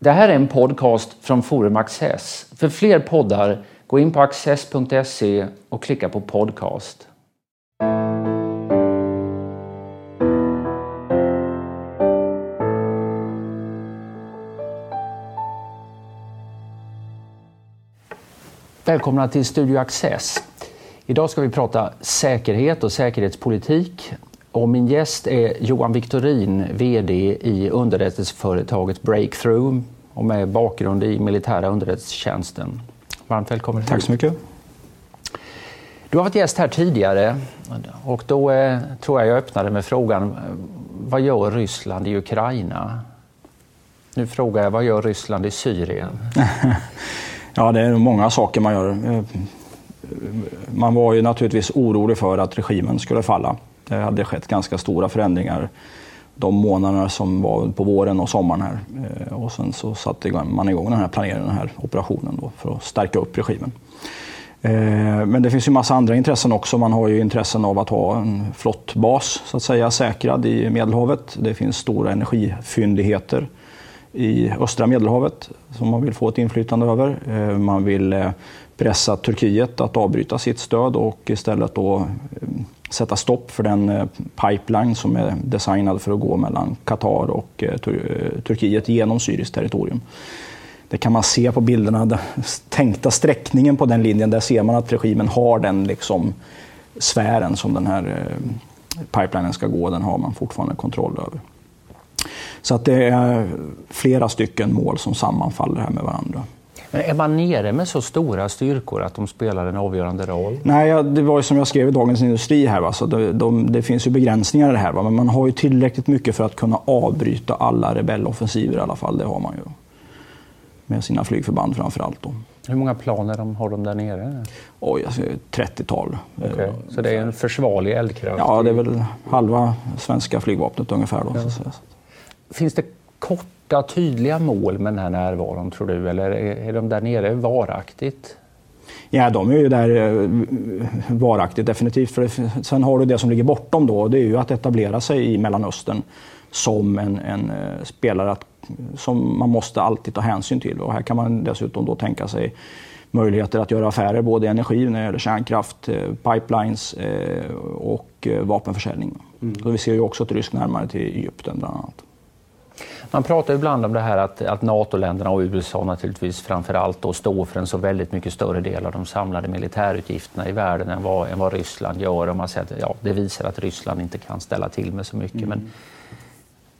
Det här är en podcast från Forum Access. För fler poddar, gå in på access.se och klicka på podcast. Välkomna till Studio Access. Idag ska vi prata säkerhet och säkerhetspolitik. Och min gäst är Johan Victorin, VD i underrättelseföretaget Breakthrough och med bakgrund i militära underrättelsetjänsten. Varmt välkommen Tack så mycket. Du har varit gäst här tidigare och då eh, tror jag jag öppnade med frågan vad gör Ryssland i Ukraina? Nu frågar jag vad gör Ryssland i Syrien? ja, det är många saker man gör. Man var ju naturligtvis orolig för att regimen skulle falla. Det hade skett ganska stora förändringar de månaderna som var på våren och sommaren. här. Eh, och sen så satte man igång den här planeringen, den här operationen då, för att stärka upp regimen. Eh, men det finns ju massa andra intressen också. Man har ju intressen av att ha en flottbas så att säga säkrad i Medelhavet. Det finns stora energifyndigheter i östra Medelhavet som man vill få ett inflytande över. Eh, man vill pressa Turkiet att avbryta sitt stöd och istället då sätta stopp för den eh, pipeline som är designad för att gå mellan Qatar och eh, eh, Turkiet genom syriskt territorium. Det kan man se på bilderna, den tänkta sträckningen på den linjen. Där ser man att regimen har den liksom sfären som den här pipelinen ska gå. Den har man fortfarande kontroll över. Så att det är flera stycken mål som sammanfaller här med varandra. Men är man nere med så stora styrkor att de spelar en avgörande roll? Nej, det var ju som jag skrev i Dagens Industri här. Va? Så det, de, det finns ju begränsningar i det här. Va? Men man har ju tillräckligt mycket för att kunna avbryta alla rebelloffensiver i alla fall. Det har man ju. Med sina flygförband framför allt. Då. Hur många plan har de där nere? Oj, alltså, 30-tal. Okay. Så det är en försvarlig eldkraft? Ja, det är väl halva svenska flygvapnet ungefär. Då, ja. Finns det korta, tydliga mål med den här närvaron tror du? Eller är de där nere varaktigt? Ja, de är ju där eh, varaktigt definitivt. För sen har du det som ligger bortom då, det är ju att etablera sig i Mellanöstern som en, en eh, spelare att, som man måste alltid ta hänsyn till. Och här kan man dessutom då tänka sig möjligheter att göra affärer både i energi, när det gäller kärnkraft, eh, pipelines och vapenförsäljning. Mm. Så vi ser ju också ett ryskt närmare till Egypten bland annat. Man pratar ibland om det här att, att NATO-länderna och USA naturligtvis framför allt då står för en så väldigt mycket större del av de samlade militärutgifterna i världen än vad, än vad Ryssland gör. Och man säger att ja, det visar att Ryssland inte kan ställa till med så mycket. Mm. Men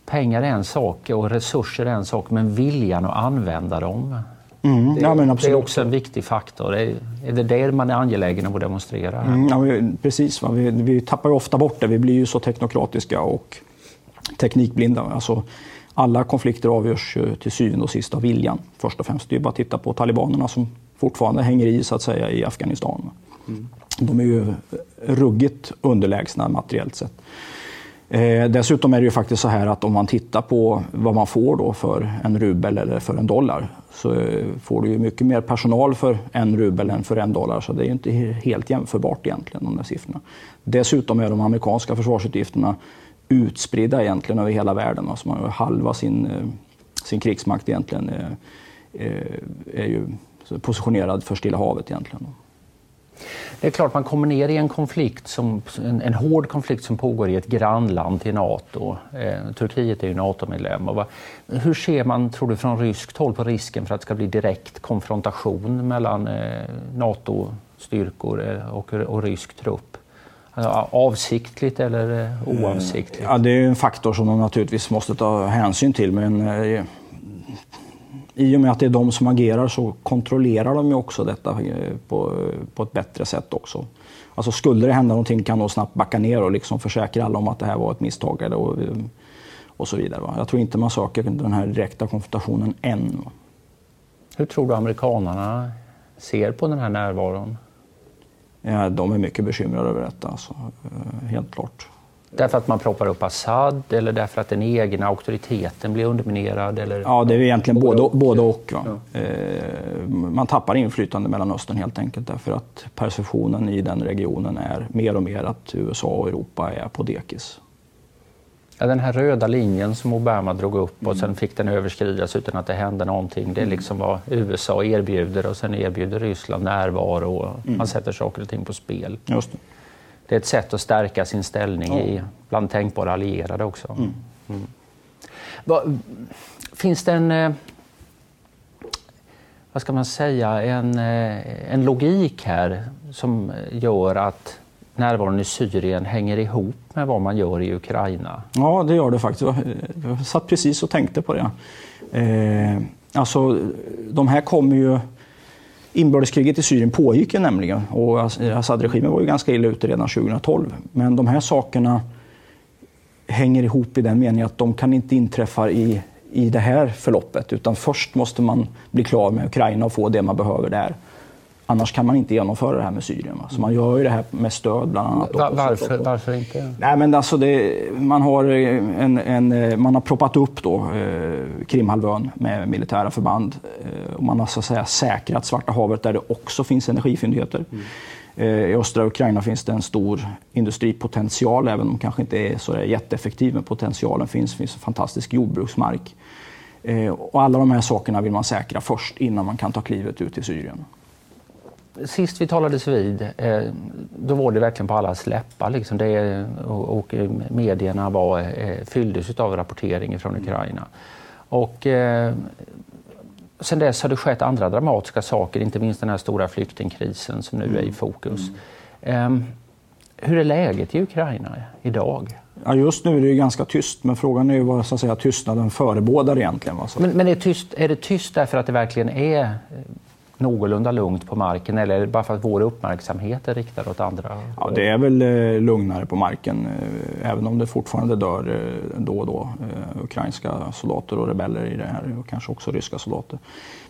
pengar är en sak och resurser är en sak, men viljan att använda dem Mm, det, ja, det, är också en viktig faktor. Är, är det det man är angelägen om att demonstrera? Mm, ja, precis, va? Vi, vi tappar ju ofta bort det. Vi blir ju så teknokratiska och teknikblinda. Alltså, alla konflikter avgörs till syvende och sist av viljan. Först och främst. Det är bara att titta på talibanerna som fortfarande hänger i så att säga i Afghanistan. Mm. De är ju ruggigt underlägsna materiellt sett. Eh, dessutom är det ju faktiskt så här att om man tittar på vad man får då för en rubel eller för en dollar så eh, får du ju mycket mer personal för en rubel än för en dollar. Så det är ju inte helt jämförbart egentligen de där siffrorna. Dessutom är de amerikanska försvarsutgifterna utspridda egentligen över hela världen. Alltså man har halva sin, eh, sin krigsmakt egentligen är, är ju positionerad för Stilla havet egentligen. Det är klart man kommer ner i en konflikt, som, en, en hård konflikt som pågår i ett grannland till Nato. Eh, Turkiet är ju NATO-medlem. hur ser man, tror du, från ryskt håll på risken för att det ska bli direkt konfrontation mellan eh, NATO-styrkor och, och rysk trupp? Avsiktligt eller eh, oavsiktligt? Ja, det är en faktor som de naturligtvis måste ta hänsyn till. Men eh, i och med att det är de som agerar så kontrollerar de ju också detta eh, på, på ett bättre sätt också. Alltså skulle det hända någonting kan de snabbt backa ner och liksom försäkra alla om att det här var ett misstag. Eller, och, och så vidare. Va? Jag tror inte man söker den här direkta konfrontationen än. Hur tror du amerikanarna ser på den här närvaron? Ja, de är mycket bekymrade över detta, alltså. Eh, helt klart. Därför att man proppar upp Assad eller därför att den egna auktoriteten blir underminerad? Eller? Ja, det är egentligen både, och. Både och ja. Eh, man tappar inflytande i Mellanöstern helt enkelt därför att perceptionen i den regionen är mer och mer att USA och Europa är på dekis. Ja, den här röda linjen som Obama drog upp och sen fick den överskridas utan att det hände någonting. Det är liksom vad USA erbjuder och sen erbjuder Ryssland närvaro och man sätter saker och ting på spel. Just det. det är ett sätt att stärka sin ställning ja. i, bland tänkbara allierade också. Mm. Mm. Va, finns det en, eh, vad ska man säga, en, eh, en logik här som gör att närvaron i Syrien hänger ihop med vad man gör i Ukraina? Ja, det gör det faktiskt. Jag satt precis och tänkte på det. Eh, alltså, de här kommer ju... Inbördeskriget i Syrien pågick ju nämligen och Assad-regimen var ju ganska illa ute redan 2012. Men de här sakerna hänger ihop i den meningen att de kan inte inträffa i, i det här förloppet utan först måste man bli klar med Ukraina och få det man behöver där. Annars kan man inte genomföra det här med Syrien. Va? Så man gör ju det här med stöd bland annat. Var, varför, varför inte? Nej, men alltså det, man, har en, en, man har proppat upp då, eh, Krimhalvön med militära förband. Eh, och man har så att säga säkrat Svarta havet där det också finns energifyndigheter. Mm. Eh, I östra Ukraina finns det en stor industripotential, även om den kanske inte är så jätteeffektiv. Men potentialen finns. Det finns fantastisk jordbruksmark. Eh, och alla de här sakerna vill man säkra först innan man kan ta klivet ut i Syrien sist vi talades vid, eh, då var det verkligen på allas läppar. Liksom det, och, medierna var, eh, fylldes av rapportering från mm. Ukraina. Och, eh, sen dess har det skett andra dramatiska saker, inte minst den här stora flyktingkrisen som nu är i mm. fokus. Mm. hur är läget i Ukraina idag? Ja, just nu är det ganska tyst, men frågan är vad så att säga, tystnaden förebådar egentligen. Men, men är, det tyst, är det tyst därför att det verkligen är någorlunda lugnt på marken eller bara för att vår uppmärksamhet är riktad åt andra? Ja, det är väl eh, lugnare på marken, eh, även om det fortfarande dör eh, då och då ukrainska soldater och rebeller i det här och kanske också ryska soldater.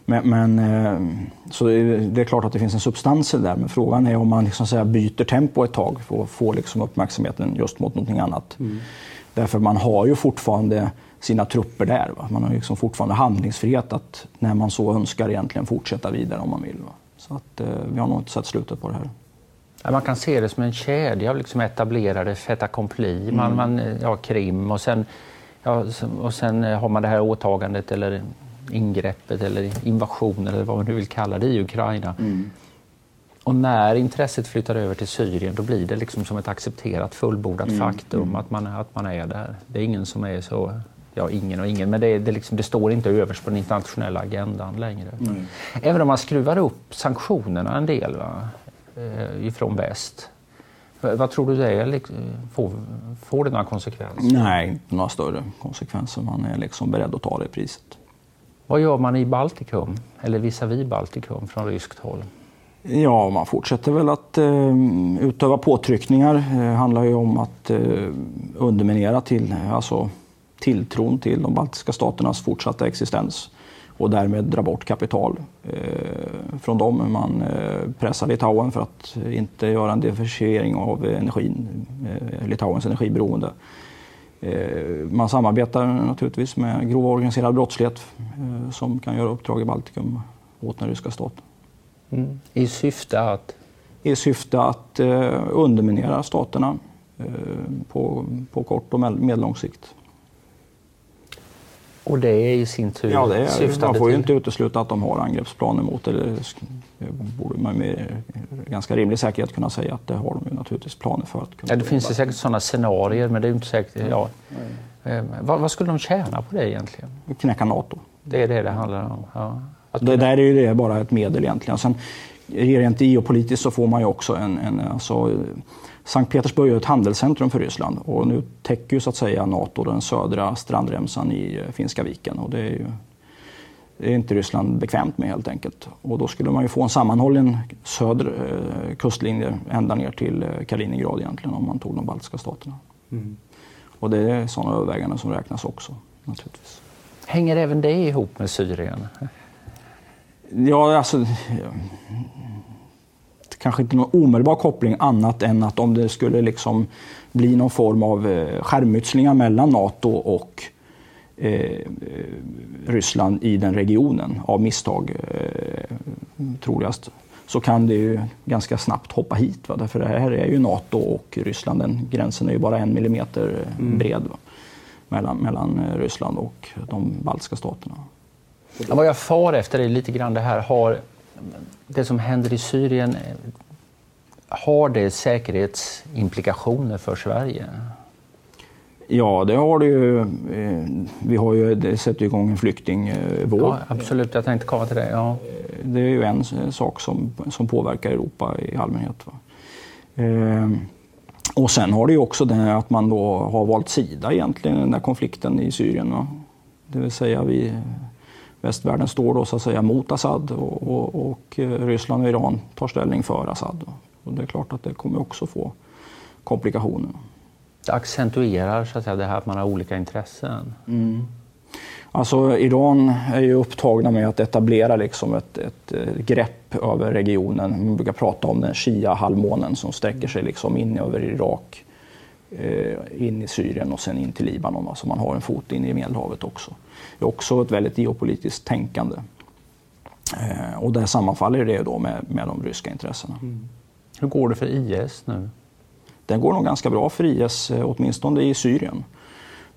Men, men så det är klart att det finns en substans där, men frågan är om man liksom säga byter tempo ett tag för att få liksom uppmärksamheten just mot någonting annat. Mm. Därför man har ju fortfarande sina trupper där. Va? Man har liksom fortfarande handlingsfrihet att när man så önskar egentligen fortsätta vidare om man vill. Va? Så att, eh, vi har nog inte sett slutet på det här. Man kan se det som en kedja av liksom etablerade fait accompli. Mm. Man, man, ja, Krim och sen, ja, och sen har man det här åtagandet eller ingreppet eller invasionen eller vad man nu vill kalla det i Ukraina. Mm. Och när intresset flyttar över till Syrien då blir det liksom som ett accepterat fullbordat mm. faktum mm. Att, man, att man är där. Det är ingen som är så ja, ingen och ingen, men det, det, liksom, det, står inte överst på den internationella agendan längre. Mm. Även om man skruvar upp sanktionerna en del va, eh, ifrån väst. Vad tror du det är? Liksom, får, får det några konsekvenser? Nej, inte några större konsekvenser. Man är liksom beredd att ta det priset. Vad gör man i Baltikum, eller visavi Baltikum från ryskt håll? Ja, man fortsätter väl att eh, utöva påtryckningar. Det handlar ju om att eh, underminera till, alltså tilltron till de baltiska staternas fortsatta existens och därmed dra bort kapital eh, från dem. Man eh, pressar Litauen för att inte göra en diversifiering av energin, eh, Litauens energiberoende. Eh, man samarbetar naturligtvis med grov organiserad brottslighet eh, som kan göra uppdrag i Baltikum åt den ryska staten. Mm. I syfte att? I syfte att eh, underminera staterna på, på kort och medellång sikt. Och det är i sin tur ja, det är, Man får ju inte utesluta att de har angreppsplaner mot det. Det borde man med ganska rimlig säkerhet kunna säga att det har de ju naturligtvis planer för. Att kunna ja, det finns det säkert sådana scenarier men det är inte säkert. Ja. Mm. Vad, vad, skulle de tjäna på det egentligen? Knäcka NATO. Det är det det handlar om? Ja. Det där är ju det bara ett medel egentligen. Sen, rent geopolitiskt så får man ju också en, en alltså, Sankt Petersburg är ett handelscentrum för Ryssland och nu täcker ju så att säga Nato den södra strandremsan i eh, Finska viken. Och det är, ju, det är inte Ryssland bekvämt med helt enkelt. Och då skulle man ju få en sammanhållen söder eh, kustlinje ända ner till eh, Kaliningrad egentligen om man tog de baltiska staterna. Mm. Och det är sådana överväganden som räknas också naturligtvis. Hänger även det ihop med Syrien? Ja, alltså kanske inte någon omedelbar koppling annat än att om det skulle liksom bli någon form av eh, skärmytslingar mellan Nato och eh, Ryssland i den regionen av misstag, eh, troligast, så kan det ju ganska snabbt hoppa hit. Va? Därför det här är ju Nato och Ryssland, den gränsen är ju bara en millimeter mm. bred. Va? mellan, mellan Ryssland och de baltiska staterna. Ja, vad jag far efter är lite grann det här, har det som händer i Syrien, har det säkerhetsimplikationer för Sverige? Ja, det har det ju. Vi har ju sätter igång en flyktingvåg. Ja, absolut, jag tänkte komma till det. Ja. Det är ju en sak som, som påverkar Europa i allmänhet. Va? Ehm, och sen har det ju också det att man då har valt sida egentligen i den där konflikten i Syrien. Va? Det vill säga vi, västvärlden står då så att säga mot Assad och, och, och Ryssland och Iran tar ställning för Assad. Och det är klart att det kommer också få komplikationer. Det accentuerar så att säga, det här att man har olika intressen. Mm. Alltså, Iran är ju upptagna med att etablera liksom ett, ett, grepp över regionen. Man brukar prata om den Shia-halvmånen som sträcker sig liksom in över Irak, eh, in i Syrien och sen in till Libanon. Alltså man har en fot in i Medelhavet också. Det är också ett väldigt geopolitiskt tänkande. Eh, och där sammanfaller det då med, med de ryska intressena. Mm. Hur går det för IS nu? Den går nog ganska bra för IS, eh, åtminstone i Syrien.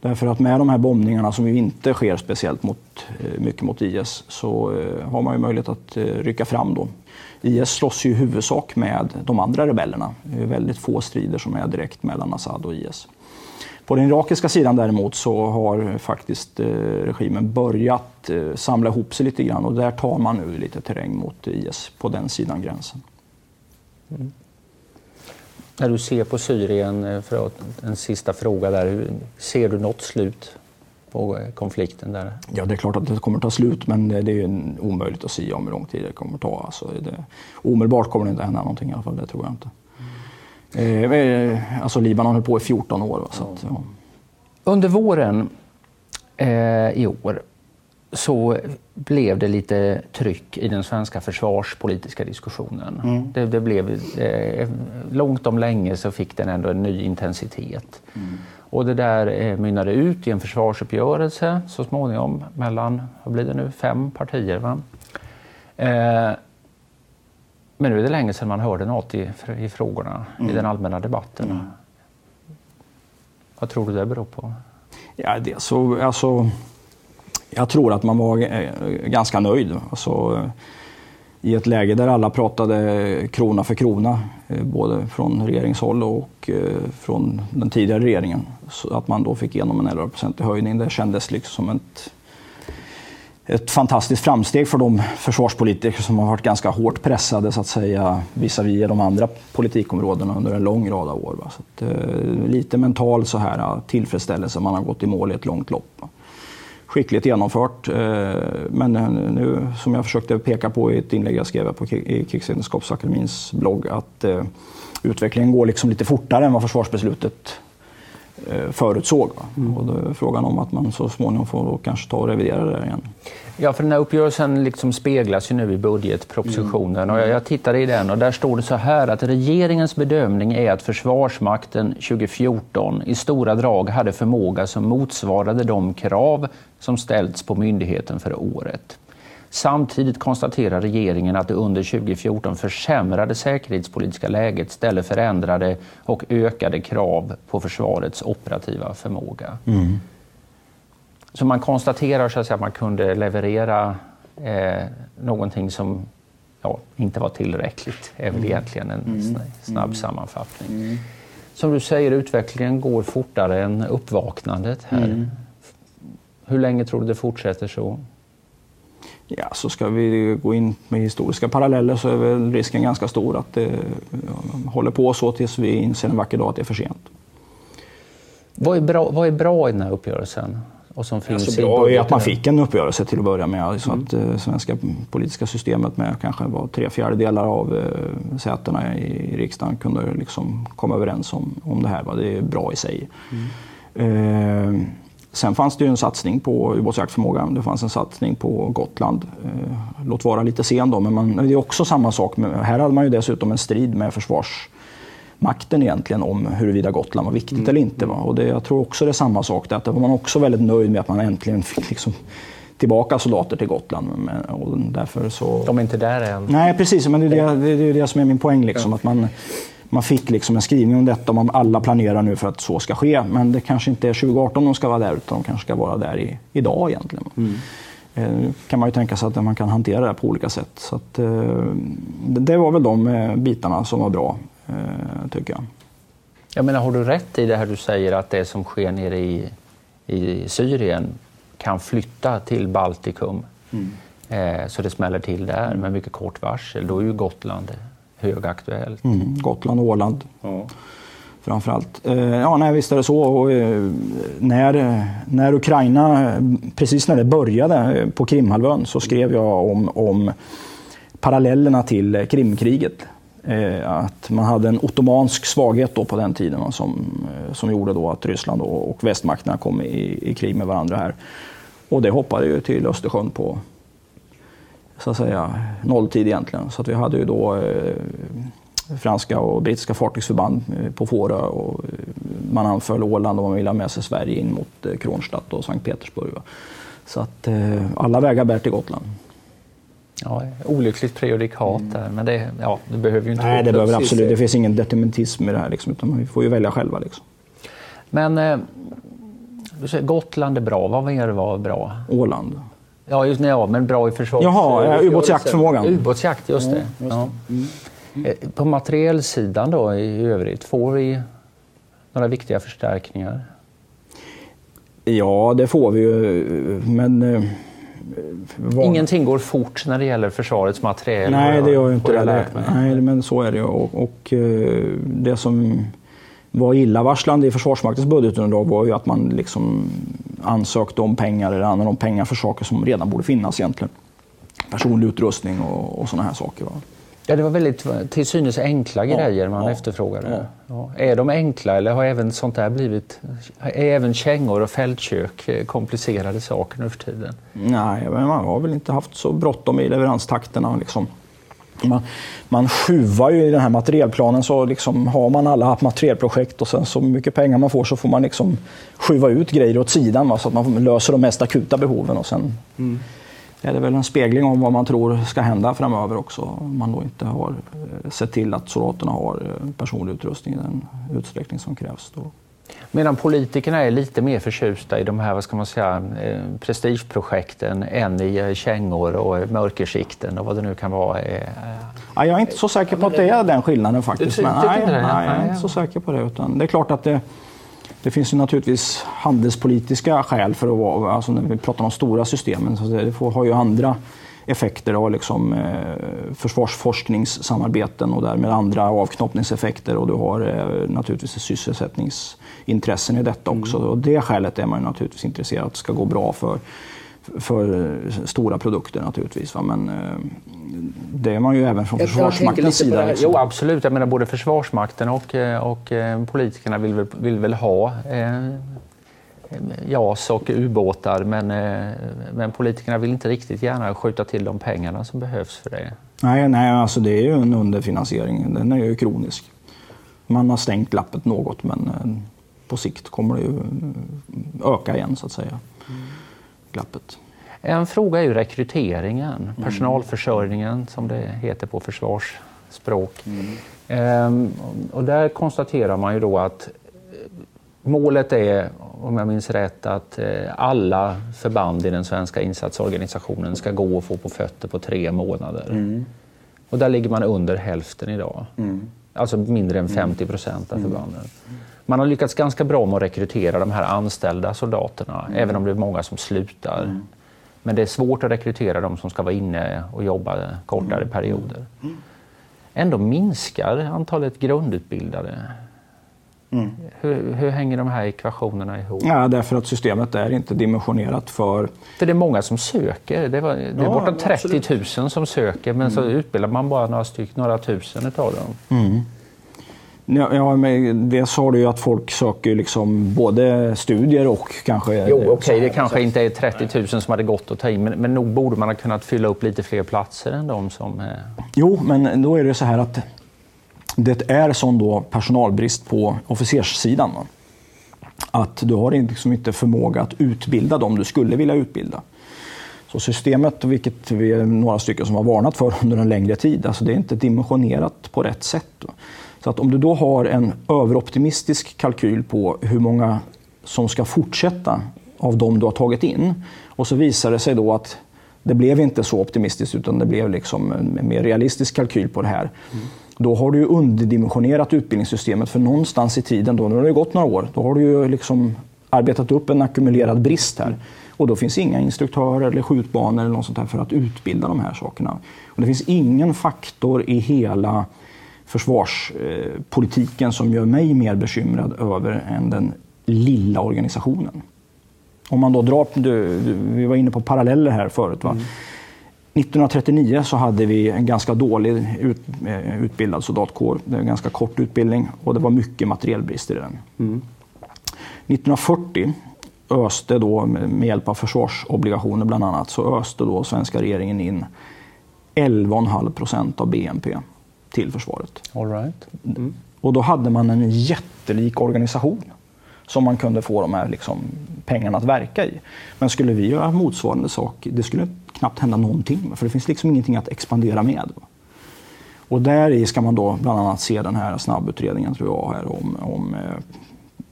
Därför att med de här bombningarna som ju inte sker speciellt mot, eh, mycket mot IS så eh, har man ju möjlighet att rycka fram då. IS slåss ju i huvudsak med de andra rebellerna. Det är väldigt få strider som är direkt mellan Assad och IS. På den irakiska sidan däremot så har faktiskt eh, regimen börjat eh, samla ihop sig lite grann och där tar man nu lite terräng mot IS på den sidan gränsen. Mm. När du ser på Syrien, eh, för en sista fråga där, ser du något slut på konflikten där? Ja, det är klart att det kommer ta slut, men det är omöjligt att säga om hur lång tid det kommer att ta. Alltså, det, omedelbart kommer det inte hända någonting i alla fall, det tror jag inte. Mm. Eh, alltså Libanon höll på i 14 år. Så att, ja. Under våren eh, i år så blev det lite tryck i den svenska försvarspolitiska diskussionen. Mm. Det, det, blev, eh, långt om länge så fick den ändå en ny intensitet. Mm. Och det där eh, mynnade ut i en försvarsuppgörelse så småningom mellan, vad blir det nu, fem partier. Va? Eh, men nu är det länge sedan man hörde något i, i frågorna, mm. i den allmänna debatten. Mm. Vad tror du det beror på? Ja, det så, alltså jag tror att man var eh, ganska nöjd. Alltså, eh, I ett läge där alla pratade krona för krona, eh, både från regeringshåll och från den tidigare regeringen. Så att man då fick igenom en 11 i höjning, det kändes liksom som ett, ett fantastiskt framsteg för de försvarspolitiker som har varit ganska hårt pressade så att säga visavi de andra politikområdena under en lång rad av år. Så att, lite mental så här tillfredsställelse, man har gått i mål i ett långt lopp skickligt genomfört. Eh, men eh, nu, som jag försökte peka på i ett inlägg jag skrev på i Krigsvetenskapsakademins blogg, att eh, utvecklingen går liksom lite fortare än vad försvarsbeslutet förutsåg. Mm. Och då är frågan om att man så småningom får kanske ta och revidera det igen. Ja, för den här uppgörelsen liksom speglas ju nu i budgetpropositionen mm. och jag, jag tittade i den och där står det så här att regeringens bedömning är att Försvarsmakten 2014 i stora drag hade förmåga som motsvarade de krav som ställts på myndigheten för året. Samtidigt konstaterar regeringen att det under 2014 försämrade säkerhetspolitiska läget ställer förändrade och ökade krav på försvarets operativa förmåga. Mm. Så man konstaterar så att, säga, att man kunde leverera eh, någonting som ja, inte var tillräckligt. är väl mm. egentligen en mm. snabb mm. sammanfattning. Mm. Som du säger, utvecklingen går fortare än uppvaknandet här. Mm. Hur länge tror du det fortsätter så? Ja, så ska vi gå in med historiska paralleller så är väl risken ganska stor att det håller på så tills vi inser en vacker dag att det är för sent. Vad är bra, vad är bra i den här uppgörelsen? Och som finns alltså bra är att man fick en uppgörelse till att börja med. Så mm. att eh, svenska politiska systemet med kanske var tre fjärdedelar av eh, sätena i, i riksdagen kunde liksom komma överens om, om det här. Va? Det är bra i sig. Mm. Eh, sen fanns det ju en satsning på ubåtsjaktförmåga. Det fanns en satsning på Gotland. Eh, låt vara lite sen då, men man, det är också samma sak. Här hade man ju dessutom en strid med försvars makten egentligen om huruvida Gotland var viktigt mm. eller inte. Va? Och det, jag tror också det är samma sak, där, att var man också väldigt nöjd med att man äntligen fick liksom tillbaka soldater till Gotland. Och därför så... De är inte där än. Nej, precis. Men det är det, det, är det som är min poäng. Liksom, ja. att man, man fick liksom en skrivning om detta och alla planerar nu för att så ska ske. Men det kanske inte är 2018 de ska vara där utan de kanske ska vara där i, idag egentligen. Mm. Eh, kan man ju tänka sig att man kan hantera det på olika sätt. Så att, eh, det var väl de eh, bitarna som var bra, tycker jag. Jag menar, har du rätt i det här du säger att det som sker nere i, i Syrien kan flytta till Baltikum mm. så det smäller till där med mycket kort varsel. Då är ju Gotland högaktuellt. Mm, Gotland och Åland. Ja. Framförallt. Eh, ja, nej, visst är det så. Och, eh, när, när Ukraina, precis när det började på Krimhalvön så skrev jag om, om parallellerna till Krimkriget. Eh, att man hade en ottomansk svaghet då på den tiden som, som gjorde då att Ryssland och västmakterna kom i, i krig med varandra här. Och det hoppade ju till Östersjön på så att säga, nolltid egentligen. Så att vi hade ju då eh, franska och brittiska fartygsförband eh, på Fårö och eh, man anföll Åland och man ville ha med sig Sverige in mot eh, Kronstadt och Sankt Petersburg. Så att eh, alla vägar bär till Gotland. Ja, olyckligt prejudikat där, men det, ja, det behöver ju inte Nej, det behöver absolut. Det finns ingen determinism i det här, liksom, utan vi får ju välja själva. Liksom. Men eh, Gotland är bra, vad mer var bra? Åland. Ja, just, ja men bra i försvar. Jaha, uh, ubåtsjaktförmågan. Ubåtsjakt, just det. Ja, just det. Mm. Mm. På materielsidan då i övrigt, får vi några viktiga förstärkningar? Ja, det får vi ju, men... Eh, var... Ingenting går fort när det gäller försvarets materiel? Nej, det gör ju inte det. Nej, men så är det ju. Och, och det som var illavarslande i Försvarsmaktens budgetunderlag var ju att man liksom ansökte om pengar eller använde om pengar för saker som redan borde finnas egentligen. Personlig utrustning och, och sådana här saker. Va? Ja, det var väldigt till synes enkla ja, grejer man ja, efterfrågade. Ja. Är de enkla eller har även sånt där blivit... Är även kängor och fältkök komplicerade saker nu för tiden? Nej, men man har väl inte haft så bråttom i leveranstakterna. Liksom. Man, man skjuvar ju i den här materielplanen så liksom har man alla materielprojekt och sen så mycket pengar man får så får man liksom skjuva ut grejer åt sidan va, så att man löser de mest akuta behoven och sen mm. är det väl en spegling om vad man tror ska hända framöver också. Om man då inte har eh, sett till att soldaterna har eh, personlig utrustning i den utsträckning som krävs. Då. Medan politikerna är lite mer förtjusta i de här vad ska man säga, eh, prestigeprojekten än i eh, kängor och mörkersikten och vad det nu kan vara. Eh, ja, jag är inte så säker på att det är den skillnaden faktiskt. Du, nej, nej, jag är inte så säker på det. Utan det är klart att det, det finns ju naturligtvis handelspolitiska skäl för att vara, alltså när vi pratar om de stora systemen, så det får, har ju andra effekter av liksom, eh, försvarsforskningssamarbeten och därmed andra avknoppningseffekter och du har eh, naturligtvis sysselsättningsintressen i detta också. Mm. Och det skälet är man naturligtvis intresserad att det ska gå bra för, för stora produkter naturligtvis. Va? Men eh, det är man ju även från Försvarsmaktens sida. Liksom. Jo absolut, jag menar både Försvarsmakten och, eh, och eh, politikerna vill väl, vill väl ha eh, JAS och ubåtar men, eh, men politikerna vill inte riktigt gärna skjuta till de pengarna som behövs för det. Nej, nej alltså det är ju en underfinansiering. Den är ju kronisk. Man har stängt lappet något men eh, på sikt kommer det ju öka igen så att säga. Mm. Glappet. En fråga är ju rekryteringen, mm. personalförsörjningen som det heter på försvarsspråk. Mm. Ehm, och där konstaterar man ju då att målet är om jag minns rätt, att eh, alla förband i den svenska insatsorganisationen ska gå och få på fötter på tre månader. Mm. Och där ligger man under hälften idag. Mm. Alltså mindre än 50 procent av mm. förbanden. Man har lyckats ganska bra med att rekrytera de här anställda soldaterna, mm. även om det är många som slutar. Mm. Men det är svårt att rekrytera de som ska vara inne och jobba kortare mm. perioder. Ändå minskar antalet grundutbildade. Mm. Hur, hur, hänger de här ekvationerna ihop? Ja, därför att systemet är inte dimensionerat för... För det är många som söker. Det, var, det är ja, bortom 30 000 som söker men mm. så utbildar man bara några, styck, några tusen av dem. Mm. Ja, men dels har du ju att folk söker liksom både studier och kanske... Jo, okej, okay, det kanske inte är 30 000 som hade gått att ta in, men, men nog borde man ha kunnat fylla upp lite fler platser än de som... Eh... Jo, men då är det så här att det är sån då personalbrist på officerssidan. Va? Att du har liksom inte förmåga att utbilda dem du skulle vilja utbilda. Så systemet, vilket vi är några stycken som har varnat för under en längre tid, alltså det är inte dimensionerat på rätt sätt. Så att om du då har en överoptimistisk kalkyl på hur många som ska fortsätta av de du har tagit in och så visar det sig då att det blev inte så optimistiskt utan det blev liksom en mer realistisk kalkyl på det här. Mm. Då har du ju underdimensionerat utbildningssystemet för någonstans i tiden, då, när det har gått några år, då har du ju liksom arbetat upp en ackumulerad brist här. Och då finns inga instruktörer eller skjutbanor eller något sånt här för att utbilda de här sakerna. Och det finns ingen faktor i hela försvarspolitiken som gör mig mer bekymrad över än den lilla organisationen. Om man då drar, vi var inne på paralleller här förut. Va? Mm. 1939 så hade vi en ganska dålig ut, eh, utbildad soldatkår. Det var en ganska kort utbildning och det var mycket materielbrister i den. Mm. 1940 öste då med hjälp av försvarsobligationer bland annat så öste då svenska regeringen in 11,5 procent av BNP till försvaret. All right. Mm. Och då hade man en jättelik organisation som man kunde få de här liksom, pengarna att verka i. Men skulle vi göra motsvarande sak, det skulle knappt hända någonting. För det finns liksom ingenting att expandera med. Och där i ska man då bland annat se den här snabbutredningen tror jag här om, om eh,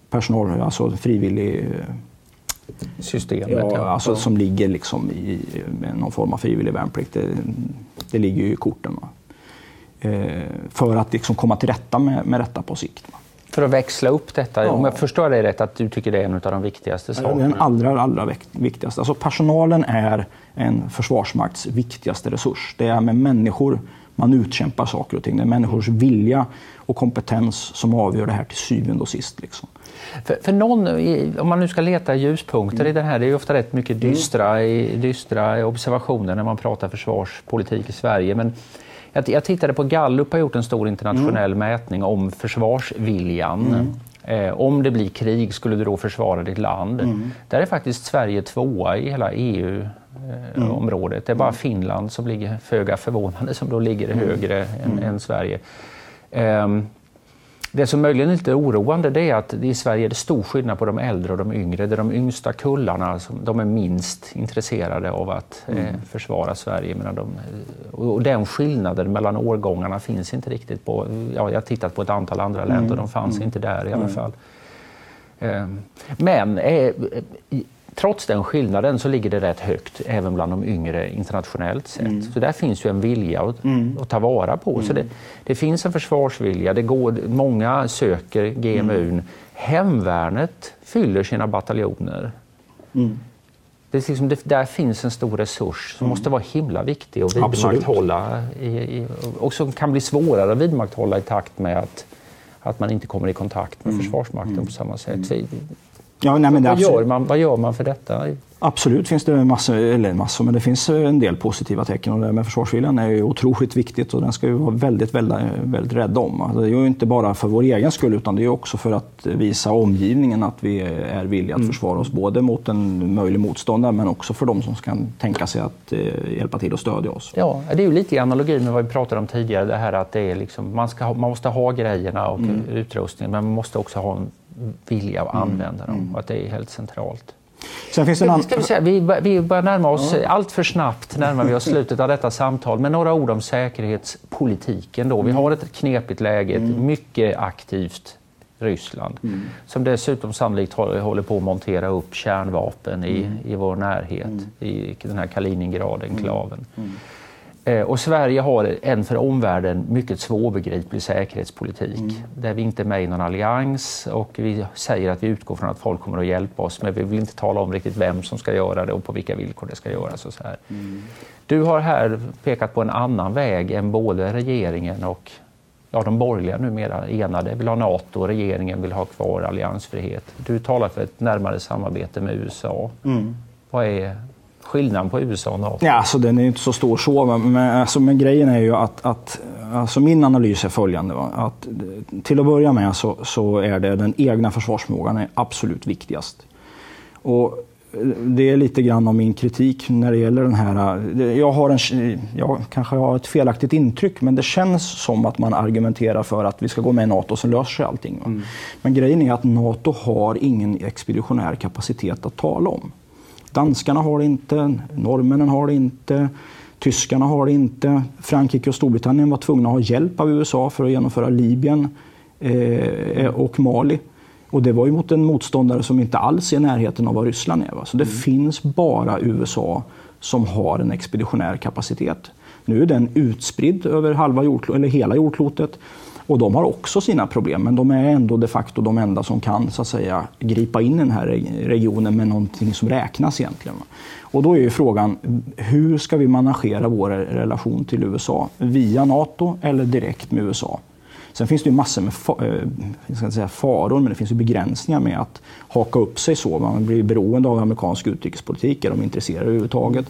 personal, alltså frivillig eh, systemet. Ja, Alltså, som ligger liksom i någon form av frivillig värnplikt. Det, det ligger ju i korten. Eh, för att liksom komma till rätta med, med detta på sikt. Va? För att växla upp detta, ja. om jag förstår dig rätt, att du tycker det är en av de viktigaste sakerna? Den allra, allra viktigaste. Alltså personalen är en försvarsmakts viktigaste resurs. Det är med människor man utkämpar saker och ting. Det är människors vilja och kompetens som avgör det här till syvende och sist. Liksom. För, för någon, om man nu ska leta ljuspunkter mm. i det här, det är ofta rätt mycket dystra, dystra observationer när man pratar försvarspolitik i Sverige. Men jag, jag tittade på Gallup har gjort en stor internationell mm. mätning om försvarsviljan. Mm. Eh, om det blir krig, skulle du då försvara ditt land? Mm. Där är faktiskt Sverige tvåa i hela EU-området. Eh, det är bara mm. Finland som ligger, föga förvånande, som då ligger mm. högre än, mm. än Sverige. Um, det som möjligen är lite oroande det är att i Sverige är det stor skillnad på de äldre och de yngre. Det är de yngsta kullarna som de är minst intresserade av att eh, mm. eh, försvara Sverige. Medan de, och den skillnaden mellan årgångarna finns inte riktigt på... Ja, jag har tittat på ett antal andra länder, mm. de fanns mm. inte där i alla fall. Eh, men eh, trots den skillnaden så ligger det rätt högt även bland de yngre internationellt sett. Mm. Så där finns ju en vilja att, mm. att ta vara på. Mm. Så det, det, finns en försvarsvilja. Det går, många söker GMU. Mm. Hemvärnet fyller sina bataljoner. Mm. Det liksom, det, där finns en stor resurs som mm. måste vara himla viktig att vidmakthålla i, i, och som kan bli svårare att vidmakthålla i takt med att, att man inte kommer i kontakt med Försvarsmakten på samma sätt. Ja, nej, men vad, gör man, vad gör man för detta? Absolut finns det massor, eller massor, men det finns en del positiva tecken. Och det med försvarsviljan är ju otroligt viktigt och den ska vi vara väldigt, väldigt, väldigt rädda om. Alltså, det är ju inte bara för vår egen skull utan det är också för att visa omgivningen att vi är villiga att mm. försvara oss både mot en möjlig motståndare men också för de som kan tänka sig att eh, hjälpa till och stödja oss. Ja, det är ju lite i analogi med vad vi pratade om tidigare. Det här att det är liksom, man, ska, man måste ha grejerna och mm. utrustningen men man måste också ha en vilja att mm. använda dem mm. och att det är helt centralt. Sen finns det Ska vi, säga, vi, vi börjar närma oss, ja. allt för snabbt närmar vi oss slutet av detta samtal, med några ord om säkerhetspolitiken. Då. Vi mm. har ett knepigt läge, ett mm. mycket aktivt Ryssland, mm. som dessutom sannolikt håller på att montera upp kärnvapen i, mm. i vår närhet, mm. i den här Kaliningrad-enklaven. Mm. Eh, och Sverige har en för omvärlden mycket svårbegriplig säkerhetspolitik mm. där vi inte är med i någon allians och vi säger att vi utgår från att folk kommer att hjälpa oss men vi vill inte tala om riktigt vem som ska göra det och på vilka villkor det ska göras. Och så här. Mm. Du har här pekat på en annan väg än både regeringen och ja, de borgerliga numera enade vill ha NATO och regeringen vill ha kvar alliansfrihet. Du talar för ett närmare samarbete med USA. Mm. Vad är skillnaden på USA och NATO? Ja, alltså, den är inte så stor så, men, alltså, men grejen är ju att, att alltså, min analys är följande. Va? Att, till att börja med så, så är det den egna försvarsförmågan är absolut viktigast. Och det är lite grann av min kritik när det gäller den här... Jag, har en, jag kanske har ett felaktigt intryck, men det känns som att man argumenterar för att vi ska gå med i NATO så löser sig allting. Mm. Men grejen är att NATO har ingen expeditionär kapacitet att tala om. Danskarna har det inte, norrmännen har det inte, Tyskarna har det inte. Frankrike och Storbritannien var tvungna att ha hjälp av USA för att genomföra Libyen eh, och Mali. Och det var ju mot en motståndare som inte alls är i närheten av vad Ryssland är. Va? Så det mm. finns bara USA som har en expeditionär kapacitet. Nu är den utspridd över halva jordklo- eller hela jordklotet. Och de har också sina problem, men de är ändå de facto de enda som kan så att säga, gripa in i den här regionen med någonting som räknas egentligen. Och då är ju frågan, hur ska vi managera vår relation till USA? Via NATO eller direkt med USA? Sen finns det ju massor med eh, jag ska säga faror, men det finns ju begränsningar med att haka upp sig så. Man blir beroende av amerikansk utrikespolitik, är de intresserade överhuvudtaget?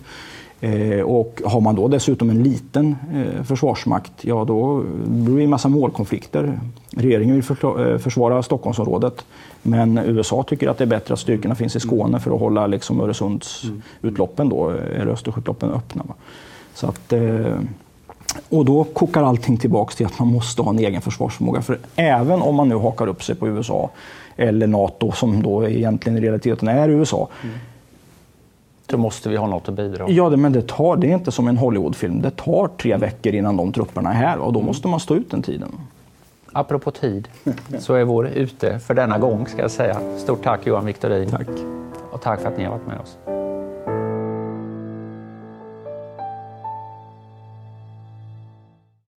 Eh, och har man då dessutom en liten eh, försvarsmakt, ja då blir det en massa målkonflikter. Regeringen vill eh, försvara Stockholmsområdet, men USA tycker att det är bättre att styrkorna finns i Skåne för att hålla liksom Öresundsutloppen, då, eh, eller Östersjöutloppen öppna. Så att, eh, och då kokar allting tillbaka till att man måste ha en egen försvarsförmåga. För även om man nu hakar upp sig på USA eller NATO, som då egentligen i realiteten är USA, mm då måste vi ha något att bidra Ja, men det, tar, det är inte som en Hollywoodfilm. Det tar tre veckor innan de trupperna är här och då måste man stå ut den tiden. Apropå tid, så är vår ute för denna gång ska jag säga. Stort tack Johan Victorin. Tack. Och tack för att ni har varit med oss.